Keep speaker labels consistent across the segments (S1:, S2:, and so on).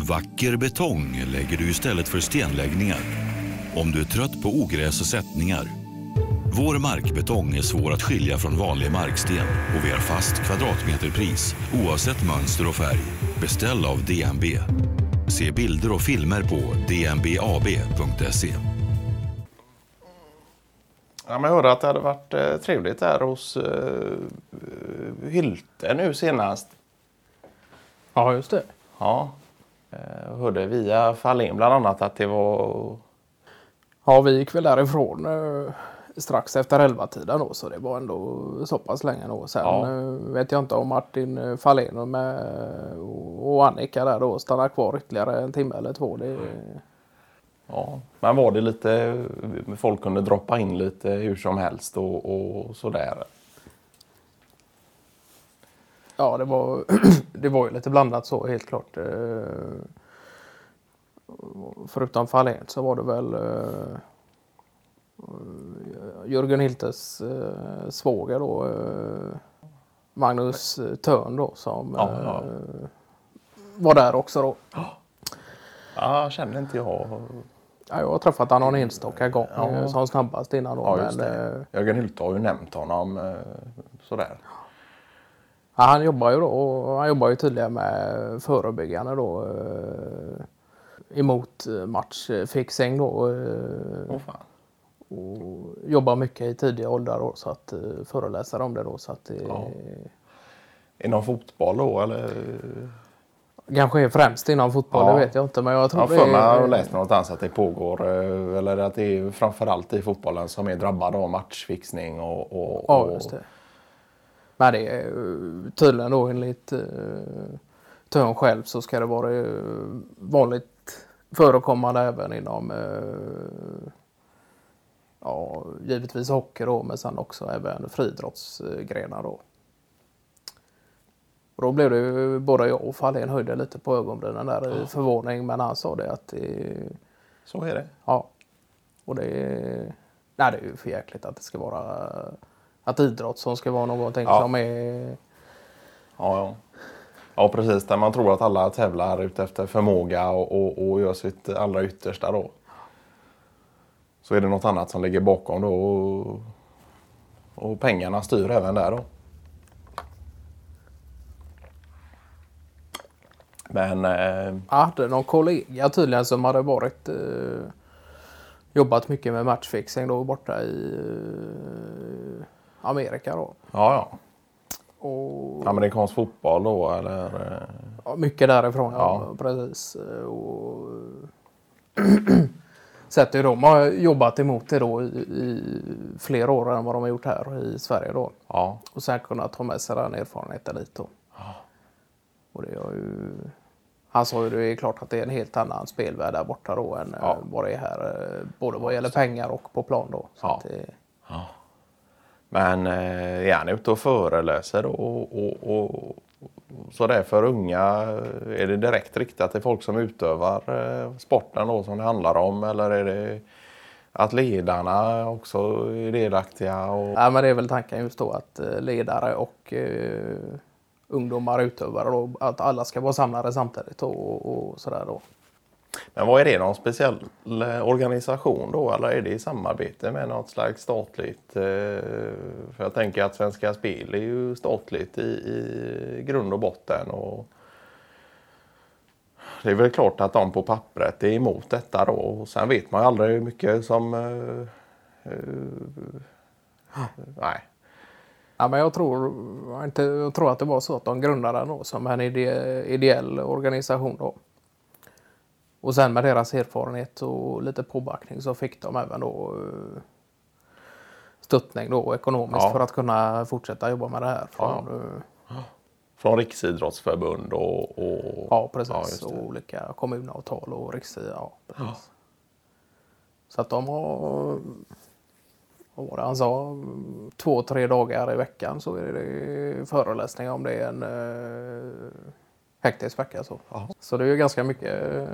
S1: Vacker betong lägger du istället för stenläggningar. Om du är trött på ogräs och sättningar. Vår markbetong är svår att skilja från vanlig marksten och vi har fast kvadratmeterpris oavsett mönster och färg. Beställ av DNB. Se bilder och filmer på dnbab.se.
S2: Ja, men jag hörde att det hade varit eh, trevligt där hos eh, Hylte nu senast.
S3: Ja, just det.
S2: Ja. Eh, Jag hörde via Fahlén bland annat att det var...
S3: Ja, vi gick väl därifrån eh, strax efter elva tiden då, så det var ändå så pass länge då. Sen
S2: Ja.
S3: eh, vet jag inte om Martin eh, Fahlén och, med, och Annika där då stannar kvar ytterligare en timme eller två. Det,
S2: Ja, men var det lite... Folk kunde droppa in lite hur som helst och, och sådär.
S3: Ja, det var, det var ju lite blandat så helt klart. Eh, Förutom Fahlén så var det väl eh, Jörgen Hiltes eh, svåger då. Magnus Törn då som
S2: Ja, ja.
S3: var där också då.
S2: Ja, kände inte jag.
S3: Ja, jag har träffat honom enstaka gång
S2: Ja.
S3: som snabbast innan då.
S2: Ja,
S3: men,
S2: Jörgen Hylte har ju nämnt honom sådär.
S3: Ja, han jobbar ju då och han jobbar ju tydligen med förebyggande då. Eh, emot eh, matchfixing då.
S2: Åh fan.
S3: och jobbar mycket i tidiga åldrar då, så att föreläsa om det då. Så att det
S2: Ja. Inom fotboll då eller?
S3: kanske är främst inom fotboll,
S2: Ja.
S3: det vet jag inte. Men jag tror
S2: Jag
S3: det
S2: jag
S3: är,
S2: läst någonstans att det pågår eller att det är framförallt i fotbollen som är drabbad av matchfixning och, och,
S3: Ja,
S2: och
S3: det. Men det är eh, tydligen då enligt uh, Törn själv så ska det vara eh, vanligt förekommande även inom eh, ja, givetvis hockey då, men sen också även friidrottsgrenar då. Och då blev det ju både jag och Fahlén höjde lite på ögonbrynen där i förvåning, men han sa det att det,
S2: Så är det.
S3: Ja. Och det är... Nej, det är ju för jäkligt att det ska vara... Att idrott som ska vara någonting
S2: Ja.
S3: som är...
S2: Ja, ja. ja, precis. Där man tror att alla tävlar ut efter förmåga och, och, och gör sitt allra yttersta då. Så är det något annat som ligger bakom då. Och, och pengarna styr även där då. Men eh,
S3: Jag hade någon kollega tydligen som hade varit... Eh, jobbat mycket med matchfixing då borta i eh, Amerika då.
S2: ja, ja.
S3: Och
S2: Amerikansk fotboll då eller? eh,
S3: ja, mycket därifrån, ja.
S2: Ja.
S3: Precis. Och, sett hur de har jobbat emot det då i, i fler år än vad de har gjort här i Sverige då.
S2: Ja,
S3: Och sen kunna ta med sig den erfarenheten dit då. Och det har ju... Han sa ju det är klart att det är en helt annan spelvärld där borta då än
S2: Ja.
S3: ja. vad det är här. eh, Både vad gäller pengar och på plan då. Så
S2: Ja.
S3: att det,
S2: men eh, är han ute och föreläser då och, och, och, och så för unga? Är det direkt riktat till folk som utövar eh, sporten då som det handlar om? Eller är det att ledarna också är delaktiga? Och...
S3: ja, men det är väl tanken just då att eh, ledare och eh, ungdomar utövare då, att alla ska vara samlade samtidigt och, och sådär då.
S2: Men vad är det? Någon speciell eh, organisation då? Eller är det i samarbete med något slags statligt? Eh, för jag tänker att Svenska Spel är ju statligt i, i grund och botten. Och det är väl klart att de på pappret är emot detta då. Och sen vet man ju aldrig hur mycket som... Uh, uh, nej.
S3: Ja, men jag tror, inte, jag tror att det var så att de grundade den då som en ide, ideell organisation då. Och sen med deras erfarenhet och lite påbackning så fick de även då eh, stöttning då ekonomiskt
S2: Ja.
S3: för att kunna fortsätta jobba med det här. Från,
S2: Ja.
S3: eh,
S2: Från Riksidrottsförbund och... och
S3: ja precis.
S2: det.
S3: och olika kommunavtal och riks... Ja, precis. Så att de har, vad var det han sa, två, tre dagar i veckan så är det föreläsningar om det är en eh, hektisk vecka. Så. Det är ju ganska mycket eh,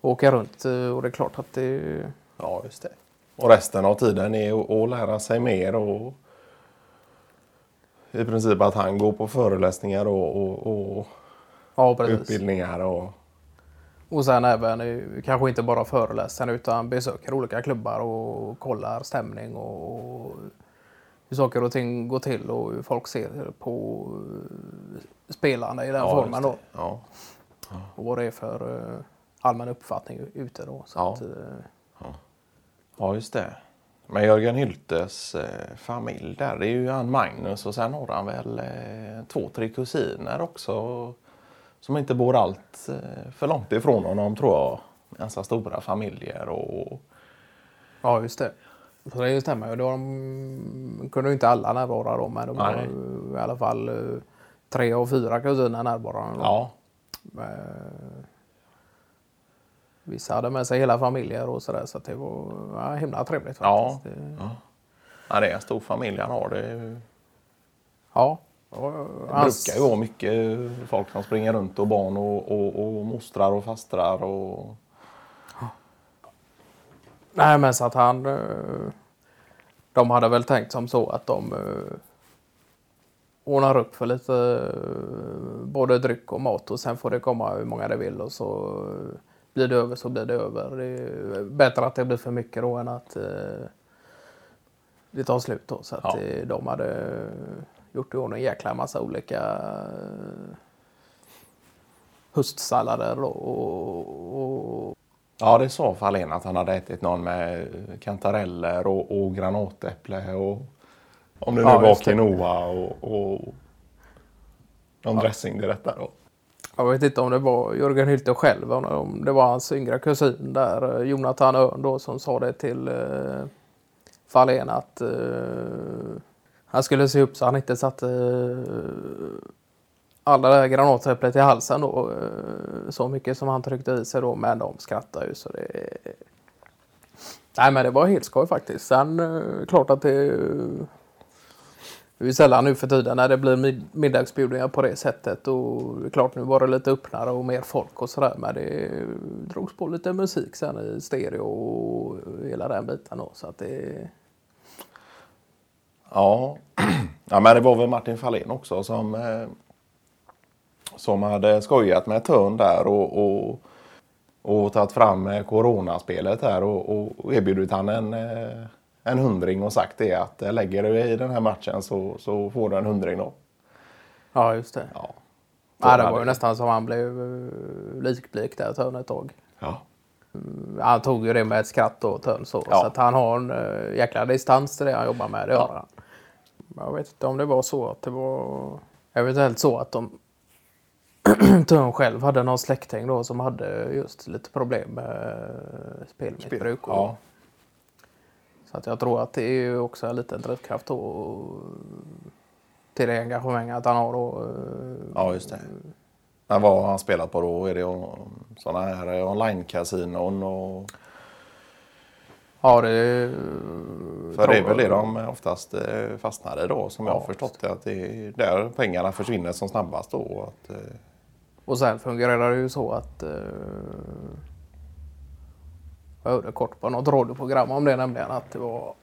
S3: åka runt eh, och det är klart att det
S2: Ja, just det. Och resten av tiden är att, att lära sig mer och i princip att han går på föreläsningar och, och, och
S3: ja,
S2: utbildningar. Och,
S3: Och sen även eh, kanske inte bara föreläsaren utan besöker olika klubbar och kollar stämning och hur saker och ting går till och hur folk ser på eh, spelarna i den
S2: Ja,
S3: formen. Då.
S2: det. Ja.
S3: Och vad det är för eh, allmän uppfattning ute då. Så
S2: Ja.
S3: att, eh,
S2: ja, just det. Men Jörgen Hyltes familj där, det är ju han Magnus och sen har han väl två, tre kusiner också. Som inte bor allt för långt ifrån honom tror jag. Ganska stora familjer och
S3: Ja, just det. Så det stämmer ju. De kunde ju inte alla närvara då, men de var
S2: Nej.
S3: i alla fall eh, tre av fyra kusiner närvarande. då.
S2: ja,
S3: Eh, Vissa hade med sig hela familjer och sådär så det var ja, himla trevligt
S2: Ja.
S3: faktiskt. Det-
S2: ja. ja, det är en stor familj han har. Det,
S3: ja.
S2: Det
S3: hans-
S2: brukar ju vara mycket folk som springer runt och barn och, och, och mostrar och fastrar. Och,
S3: Nej, men så att han... eh, De hade väl tänkt som så att de eh, ordnar upp för lite eh, både dryck och mat och sen får det komma hur många det vill och så blir det över så blir det över. Det är bättre att det blir för mycket då än att det tar slut då. Så att
S2: Ja.
S3: de hade gjort i ordning en jäkla massa olika höstsallader då och, och
S2: Ja, det sa Fahlén att han hade ätit någon med kantareller och, och granatäpple och om det nu
S3: Ja,
S2: var quinoa och, och någon dressing till detta då.
S3: Jag vet inte om det var Jörgen Hylte själv, om- om det var hans yngre kusin där, eh, Jonathan Örn då, som sa det till eh, Fahlén att eh, han skulle se upp så han inte satte eh, alla det här granatäpplet i halsen då, eh, så mycket som han tryckte i sig då, men de skrattade ju så det... Nej men det var helt skoj faktiskt. Sen eh, klart att det eh, det är ju sällan nu för tiden när det blir mid- middagsbjudningar på det sättet. Och det är klart nu var det lite öppnare och mer folk och sådär. Men det drogs på lite musik sen i stereo och hela den biten då. Så att det...
S2: Ja. ja, men det var väl Martin Fahlén också som, eh, som hade skojat med Törn där och, och, och tagit fram eh, coronaspelet här och, och erbjudit han en, eh, en hundring och sagt det att eh, lägger du i den här matchen så, så får du en hundring då.
S3: Ja, just det.
S2: Ja.
S3: Ja, det var ju nästan som han blev likblek där Törn ett tag.
S2: Ja.
S3: Han tog ju det med ett skratt då, Törn så.
S2: Ja.
S3: Så att han har en jäkla distans till det han jobbar med. Det har
S2: Ja.
S3: han. Jag vet inte om det var så att det var eventuellt så att de Törn själv hade någon släkting då som hade just lite problem med spelmissbruk. och-
S2: Ja.
S3: Så att jag tror att det är ju också en liten drivkraft då till det engagemanget han har då. eh,
S2: ja, just det. Men vad har han spelat på då? Är det sådana här online-kasinon? Och...
S3: Ja, det.
S2: För det är väl det de oftast eh, fastnar i då som jag
S3: Ja,
S2: har förstått det. Att det är där pengarna försvinner som snabbast då. Att, eh,
S3: Och sen fungerar det ju så att eh, jag hörde kort på något radioprogram om det nämligen att det var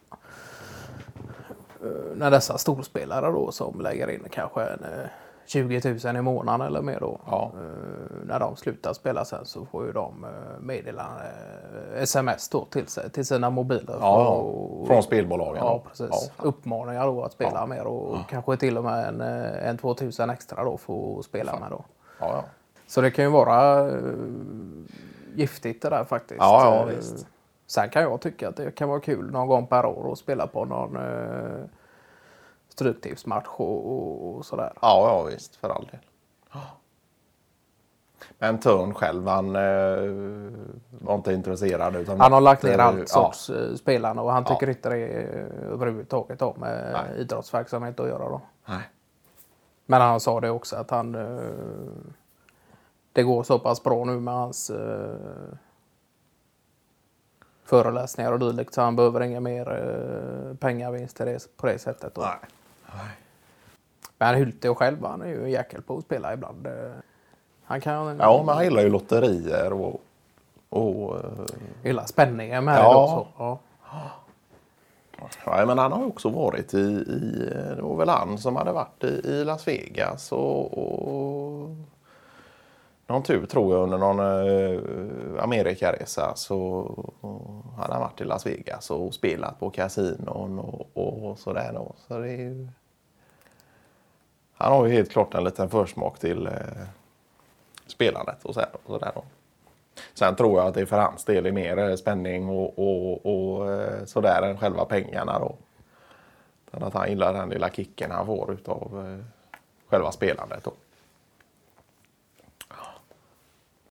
S3: eh, när dessa storspelare då som lägger in kanske en, eh, 20 000 i månaden eller mer då.
S2: Ja.
S3: Eh, när de slutar spela sen så får ju de eh, meddelande eh, sms då till, sig, till sina mobiler.
S2: ja,
S3: Och-
S2: från spelbolagen.
S3: Ja, precis.
S2: Ja.
S3: Uppmaningar då att spela
S2: Ja.
S3: mer och kanske till och med en, en 2000 extra då för att spela med då.
S2: Ja, ja.
S3: Så det kan ju vara uh, giftigt det där faktiskt.
S2: Ja, ja,
S3: Eh,
S2: visst.
S3: Sen kan jag tycka att det kan vara kul någon gång per år att spela på någon uh, stryktipsmatch och, och, och sådär.
S2: ja, ja visst. För all del. Men Törn själv, han eh, var inte intresserad. Utan
S3: Han har lagt ner
S2: eh,
S3: allt
S2: ja.
S3: sorts uh, spelande och han
S2: Ja.
S3: tycker inte det är överhuvudtaget har med
S2: Nej.
S3: idrottsverksamhet att göra. Då.
S2: Nej.
S3: Men han sa det också att han eh, det går så pass bra nu med hans eh, föreläsningar och dylikt så han behöver inga mer uh, pengavinst det, på det sättet. Då.
S2: Nej.
S3: Men Hylte själv han är ju en jäkel på att spela ibland. Eh, Han kan
S2: Ja, men han gillar ju lotterier och... och eh,
S3: gilla spänningen med
S2: Ja.
S3: det också. Ja.
S2: ja, men han har också varit i, i... Det var väl han som hade varit i, i Las Vegas och... och någon tur tror jag under någon eh, Amerikaresa så eh, hade han varit i Las Vegas och spelat på kasinon och, och sådär. Då. Så det är ju... Han har ju helt klart en liten försmak till eh, spelandet och, sådär. och sådär. Då. Sen tror jag att det för hans del är mer eh, spänning och, och, och eh, sådär än själva pengarna. Då. Att han gillar den lilla kicken han får utav eh, själva spelandet. Då.